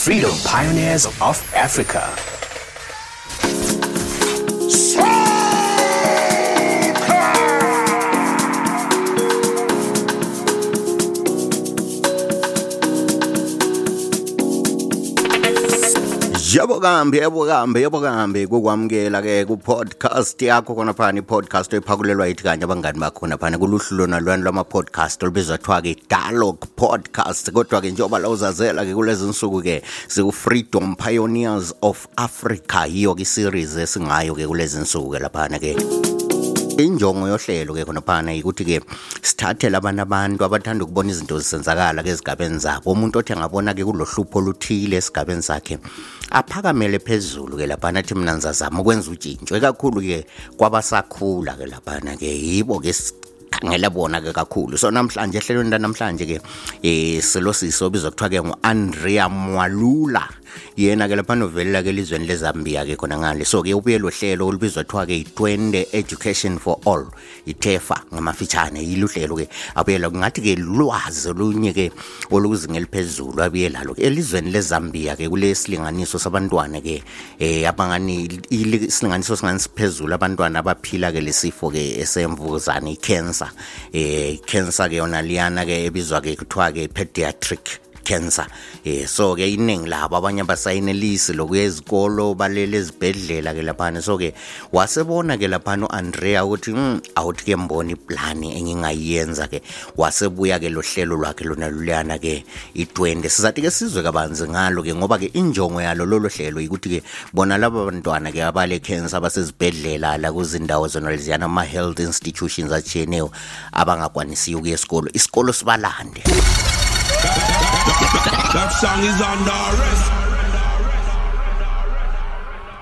Freedom Pioneers of Africa. Yebo kambi yebo kambi yebo kambi. Kukwamukela ke ku podcast yakho khona phana i podcast ephakulelwa yithi kanye abangani bakho khona phana kuluhlu lona lwana lwama podcast olubizwa kuthiwa ke dialogue podcast. Kodwa ke njengoba la uzazela ke kulezi nsuku ke siku freedom pioneers of africa yiyo ke series esingayo ke kulezi nsuku ke laphana ke. Injongo yohlelo ke khona phana ukuthi ke sithathele abantu abantu abathanda ukubona izinto zisenzakala ke ezigabeni zabo. Umuntu othi angabona ke kulohlupho oluthile esigabeni sakhe aphakamele phezulu ke laphana athi mina ngizazama ukwenza utshintsho ekakhulu ke kwabasakhula ke laphana ke yibo ke khangela bona ke kakhulu. So namhlanje ehlelweni lanamhlanje ke eh silo siso obizwa kuthiwa ke ngu-andrea mwalula. Yena ke lapha novelela ke elizweni lezambia ke khona ngale. So ke ubuye lo hlelo olubizwa kuthiwa ke i-twende education for all ithefa ngamafitshane yilo hlelo ke. Abuyela kungathi ke lwazi olunye ke olukuzinga eliphezulu abuye lalo ke elizweni lezambia ke kule silinganiso sabantwana ke eh abangani isilinganiso singani siphezulu abantwana abaphila ke lesifo ke esemvukuzane i-cancer. Eh cancer ke yona liyana ke ebizwa ke kuthiwa ke pediatric cancer. Eh so ke iningi labo abanye abasayinelisi lokuya ezikolo balele ezibhedlela ke laphana. So ke wasebona ke laphana uAndrea ukuthi mm, awuthi ke mbona iplani engingayenza ke. Wasebuya ke lo hlelo lwakhe lona luliyana ke i20 sizathi ke sizwe kabanzi ngalo ke ngoba ke injongo yalo lolo hlelo ukuthi ke bona laba bantwana ke abale cancer abasezibhedlela la kuzindawo zona leziyana ama health institutions atshiyeneyo abangakwanisiyo ukuya esikolo. Isikolo sibalande. That song is under arrest.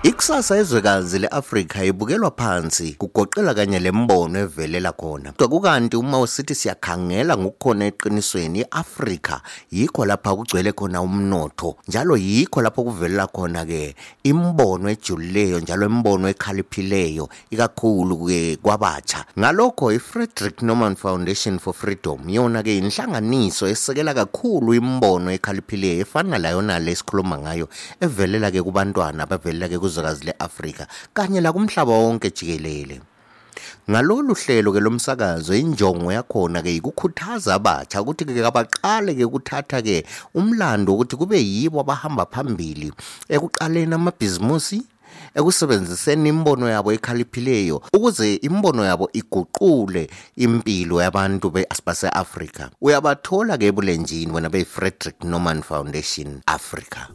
Ikusasa ezwekazi leAfrika ibukelwa phansi kugoqela kanye lembono evelela khona. Kodwa kukanti uma usithi siyakhangela ngokukhona eqinisweni iAfrika yikho lapha kugcwele khona umnotho njalo yikho lapho kuvelela khona ke imbono ejulileyo njalo imbono ekhaliphileyo ikakhulu ke kwabatsha. Ngalokho iFrederick Norman Foundation for Freedom yona ke inhlanganiso esekela kakhulu imbono ekhaliphileyo efana la yona lesikhuluma ngayo evelela ke kubantwana abavelela ke kuzwekazi leAfrika kanye lakumhlaba wonke jikelele. Ngalolu hlelo ke lomsakazo injongo yakhona ke ikukhuthaza abatsha ukuthi ke abaqale ke ukuthatha ke umlando ukuthi kube yibo abahamba phambili ekuqaleni amabhizimusi ekusebenziseni imbono yabo ekhaliphileyo ukuze imbono yabo iguqule impilo yabantu base-Afrika. Uyabathola ke ebulenjini wena beyi-Frederick Norman Foundation Africa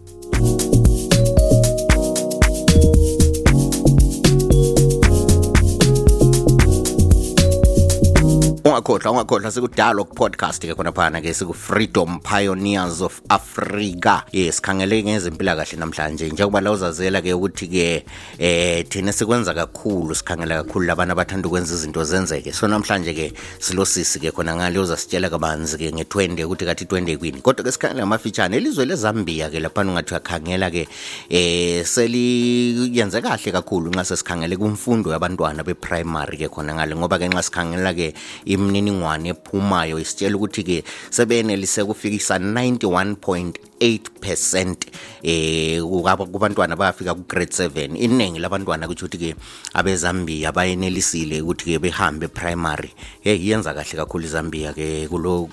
ungakhohlwa ungakhohlwa siku-dialogue podcast ke khona phana ke siku-freedom pioneers of africa. Ye sikhangele ngezempilakahle namhlanje. Njengoba la uzazela ke ukuthi ke eh thina sikwenza kakhulu sikhangela kakhulu labantu abathanda ukwenza izinto zenzeke. So namhlanje ke silosisi ke khona ngale uzasitshela kabanzi ke nge-20 ukuthi kathi 20 kwini. Kodwa ke sikhangela amafitshane elizwe lezambia ke laphana ungathi uyakhangela ke eh seliyenze kahle kakhulu nxa sesikhangele kumfundo yabantwana be-primary ke khona ngale. Ngoba ke nxa sikhangela ke imininingwane ephumayo. Isitshela ukuthi-ke sebeyenelise kufikisa 91 8% eh kubantwana bayafika ku grade 7 iningi labantwana kuthi ukuthi ke abeZambia bayenelisile ukuthi ke behambe primary. Hey yenza kahle kakhulu iZambia ke kulo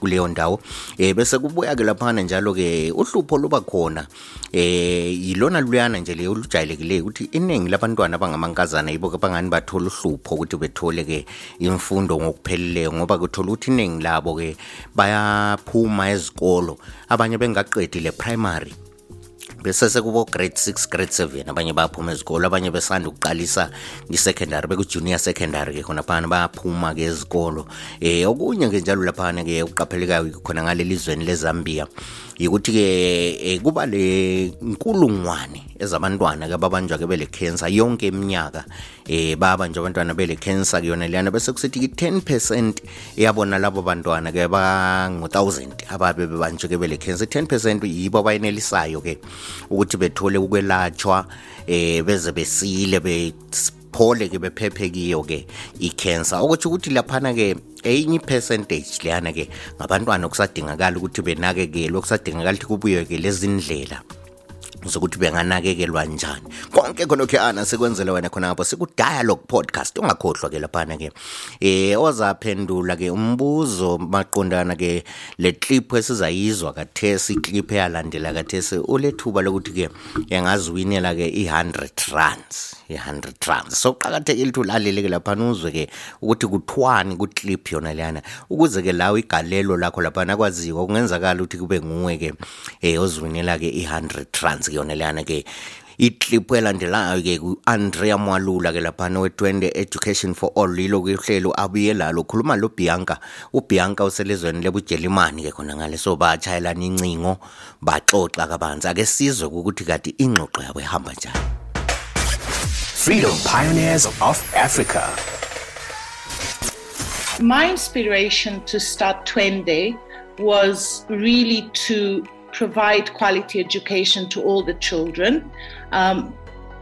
kuleyo ndawo. Eh bese kubuya ke laphana njalo ke uhlupho luba khona. Eh yilona luyana nje le olujayelekileyo ukuthi iningi labantwana abangamankazana yibo ke bangani bathola uhlupho ukuthi bethole ke imfundo ngokupheleleyo ngoba kuthola ukuthi iningi labo ke bayaphuma ezikolo. Abanye benga le primary. Bese sekubo grade 6 grade 7 abanye bayaphuma ezikolo abanye besanda ukuqalisa i-secondary beku-junior secondary ke khona phana bayaphuma ke ezikolo. Eh okunye ke njalo laphana ke uqaphelekayo khona ngaleli zweni lezambia. ukuthi-ke eh, kuba le nkulungwane ezabantwana-ke babanjwa-ke bele cancer yonke iminyaka um babanjwa abantwana bele cancer kuyona leyana bese kusithi-ke 10 percent yabona labo bantwana-ke bangu-thousand ababe bebanjwe-ke bele cancer. 10 percent yibo abayenelisayo-ke ukuthi bethole ukwelatshwa um beze besile be baphole ke bephephe kiyo ke i-cancer. Okutsho ukuthi laphana ke enye percentage leyana ke ngabantwana okusadingakala ukuthi benakekelwe okusadingakala ukuthi kubuywe ke lezi ndlela zokuthi benganakekelwa njani. Konke khonokho sikwenzele wena khonapho siku-dialogue podcast ungakhohlwa ke laphana ke eh ozaphendula ke umbuzo maqondana ke le clip esizayizwa kathesi iclip eyalandela kathesi ulethuba lokuthi ke engaziwinela ke i-100 runs i-hundred trans so kuqakathekile ukuthi ulalele-ke laphana uzwe-ke ukuthi kuthwani kuclip yona leyana. Ukuze-ke lawo igalelo lakho laphana akwaziwa kungenzakala ukuthi kube nguwe-ke um eh, ozwinela-ke i-hundred trans yona leyana-ke iclip elandelayo-ke ku-andrea mwalula-ke laphana we-twende education for all yilo kuhlelo abuye lalo. Khuluma lo bianca ubianca uselezweni lebujelimani-ke khona ngale. So batshayelana incingo baxoxa kabanzi. Ake sizwe ukuthi kati ingxoxo yabo ihamba njani. Freedom pioneers of africa my inspiration to start twende was really to provide quality education to all the children, um,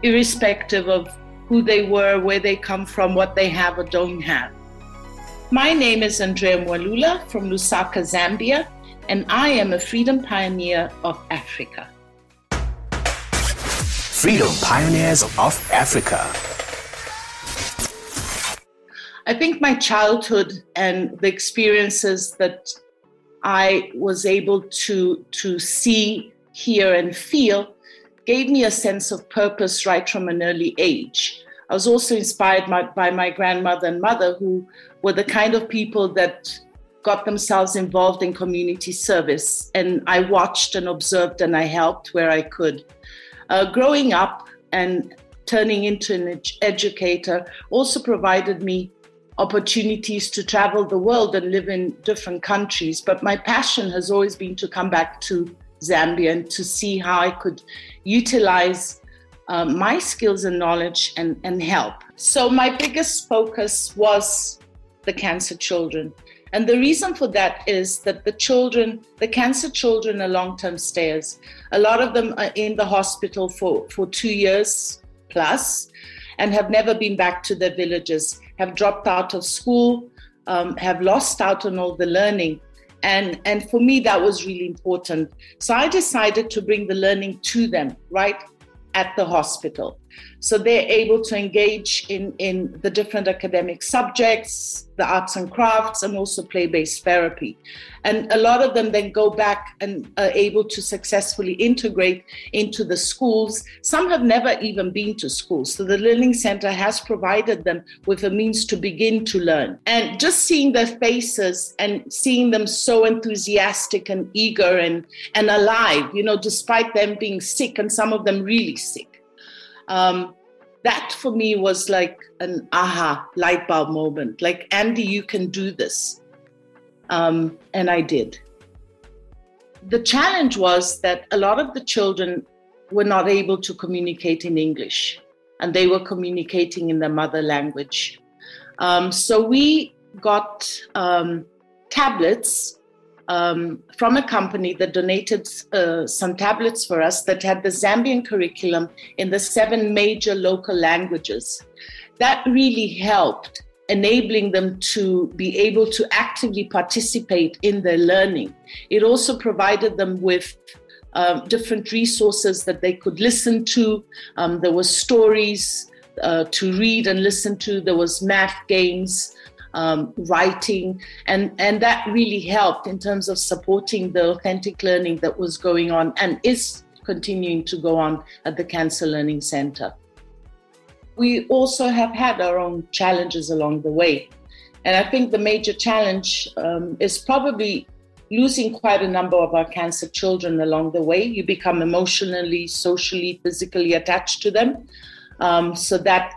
irrespective of who they were, where they come from, what they have or don't have. My name is Andrea Mwalula from Lusaka, Zambia, and I am a freedom pioneer of Africa. Freedom Pioneers of Africa. I think my childhood and the experiences that I was able to, to see, hear, and feel gave me a sense of purpose right from an early age. I was also inspired by, by my grandmother and mother, who were the kind of people that got themselves involved in community service. And I watched and observed and I helped where I could. Uh, growing up and turning into an ed- educator also provided me opportunities to travel the world and live in different countries. But my passion has always been to come back to Zambia and to see how I could utilize um, my skills and knowledge and, and help. So, my biggest focus was the cancer children. And the reason for that is that the children, the cancer children, are long term stayers. A lot of them are in the hospital for, for two years plus and have never been back to their villages have dropped out of school, um, have lost out on all the learning. And, and for me, that was really important. So I decided to bring the learning to them right at the hospital. So they're able to engage in, in the different academic subjects, the arts and crafts, and also play based therapy. And a lot of them then go back and are able to successfully integrate into the schools. Some have never even been to school. So the Learning Center has provided them with a means to begin to learn. And just seeing their faces and seeing them so enthusiastic and eager and, and alive, you know, despite them being sick and some of them really sick um, that for me was like an aha light bulb moment. Like, Andy, you can do this. Um, and I did. The challenge was that a lot of the children were not able to communicate in English and they were communicating in their mother language. Um, so we got um, tablets um, from a company that donated uh, some tablets for us that had the Zambian curriculum in the seven major local languages. That really helped enabling them to be able to actively participate in their learning. It also provided them with um, different resources that they could listen to. Um, there were stories uh, to read and listen to. There was math games um, writing, and, and that really helped in terms of supporting the authentic learning that was going on and is continuing to go on at the Cancer Learning Center. We also have had our own challenges along the way. And I think the major challenge um, is probably losing quite a number of our cancer children along the way. You become emotionally, socially, physically attached to them. Um, so that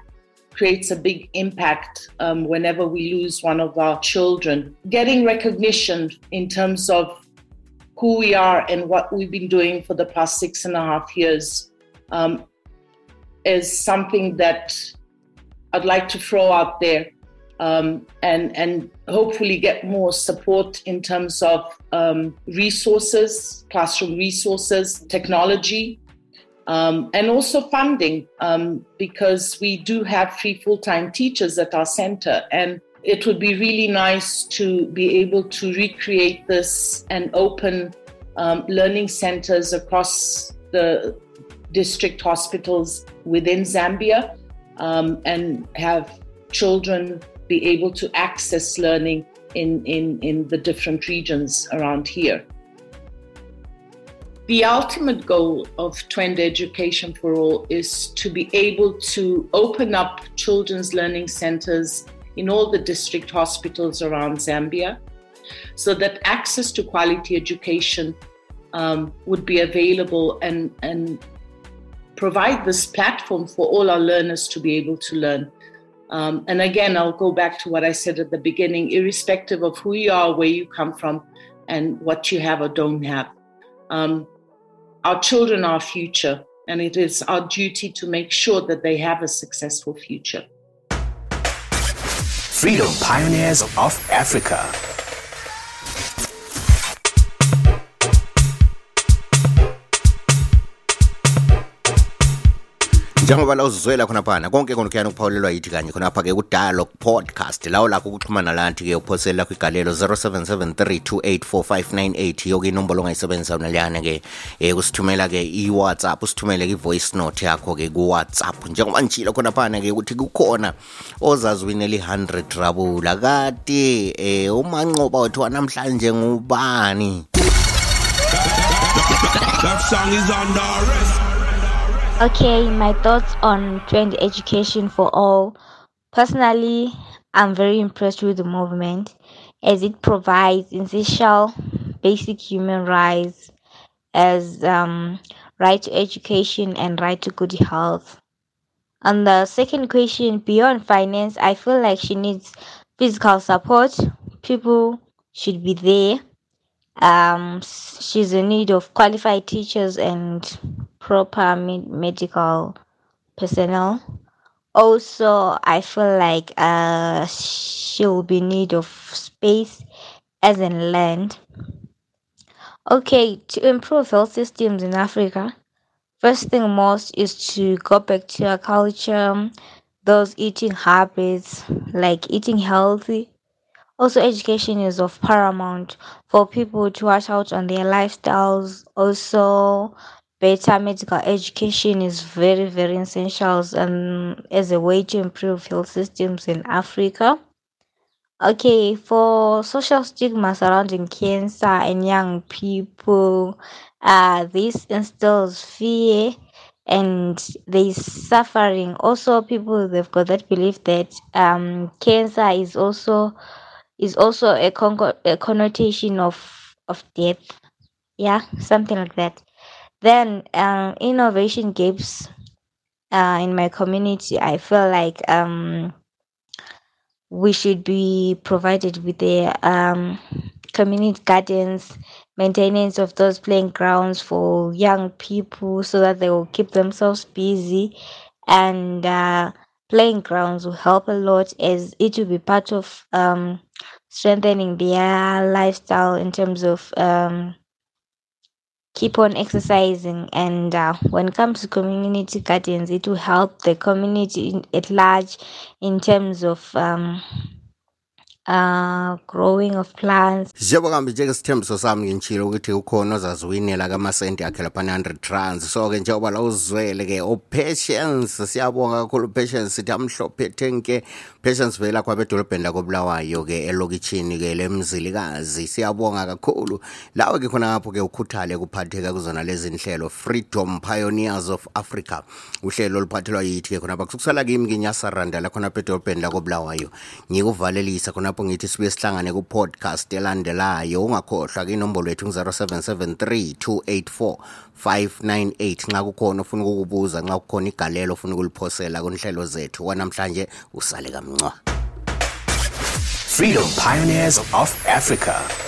creates a big impact um, whenever we lose one of our children. Getting recognition in terms of who we are and what we've been doing for the past six and a half years um, is something that I'd like to throw out there um, and and hopefully get more support in terms of um, resources, classroom resources, technology, Um, and also funding, um, because we do have three full time teachers at our center. And it would be really nice to be able to recreate this and open um, learning centers across the district hospitals within Zambia um, and have children be able to access learning in, in, in the different regions around here. The ultimate goal of Twende Education for All is to be able to open up children's learning centers in all the district hospitals around Zambia so that access to quality education um, would be available and, and provide this platform for all our learners to be able to learn. Um, and again, I'll go back to what I said at the beginning irrespective of who you are, where you come from, and what you have or don't have. Um, our children are our future, and it is our duty to make sure that they have a successful future. Freedom Pioneers of Africa. Njengoba la uzizwela khonaphana konke kona kuyani ukuphawulelwa yithi kanye khonapha-ke ku-dialog podcast lawo lakho ukuxhumana lanthi-ke uphosele lakho igalelo 0773284598 yoke inombolo ongayisebenzisa unaliyane-ke um kusithumela-ke i-whatsapp usithumele-ke i-voice note yakho-ke ku-whatsapp. Njengoba nitshile khonaphana-ke ukuthi kukhona ozazi winela i-100 rabula kati um umanqoba wethu wanamhlanje ngubani? That song is under arrest. Okay, my thoughts on Twende education for all. Personally, I'm very impressed with the movement as it provides essential basic human rights as um, right to education and right to good health. On the second question, beyond finance, I feel like she needs physical support. People should be there. Um, she's in need of qualified teachers and proper med- medical personnel. Also, I feel like uh, she'll be in need of space as in land. Okay, to improve health systems in Africa, first thing most is to go back to our culture, those eating habits like eating healthy. Also, education is of paramount for people to watch out on their lifestyles. Also, better medical education is very, very essential and as a way to improve health systems in Africa. Okay, for social stigma surrounding cancer and young people, uh, this instills fear and there's suffering. Also, people they've got that belief that um, cancer is also is also a, con- a connotation of of death. Yeah, something like that. Then um, innovation gaps uh, in my community. I feel like um, we should be provided with the um, community gardens, maintenance of those playing grounds for young people so that they will keep themselves busy and uh, playing grounds will help a lot as it will be part of um, strengthening their lifestyle in terms of um, keep on exercising. And uh, when it comes to community gardens it will help the community in, at large in terms of um, uh, growing of plants. Njengoba kambe njengesithembiso sami ngintshile ukuthi ukhona ozaziwinela kamasenti akhe laphana 100 trans so-ke njengoba la uzwele-ke upatience siyabonga kakhulu upatience sithi amhlophe thenke patience vela kwabedolobheni lakobulawayo-ke elokitshini-ke lemzilikazi. Siyabonga kakhulu. Lawe-ke khona ngapho-ke ukhuthale kuphatheka kuzona lezi nhlelo freedom pioneers of africa. Uhlelo oluphathelwa yithi-ke khonapha kusukusala kimi nginyasaranda la khonapha edolobheni lakobulawayo. Ngikuvalelisa khonapho ngithi sibuye sihlangane ku-podcast elandelayo. Ungakhohlwa-ke inombolo yethu ngu-0773 284 598 nxa kukhona ofuna ukukubuza nxa kukhona igalelo ofuna ukuliphosela kunhlelo zethu wanamhlanje usale kamncwa. Freedom Pioneers of Africa.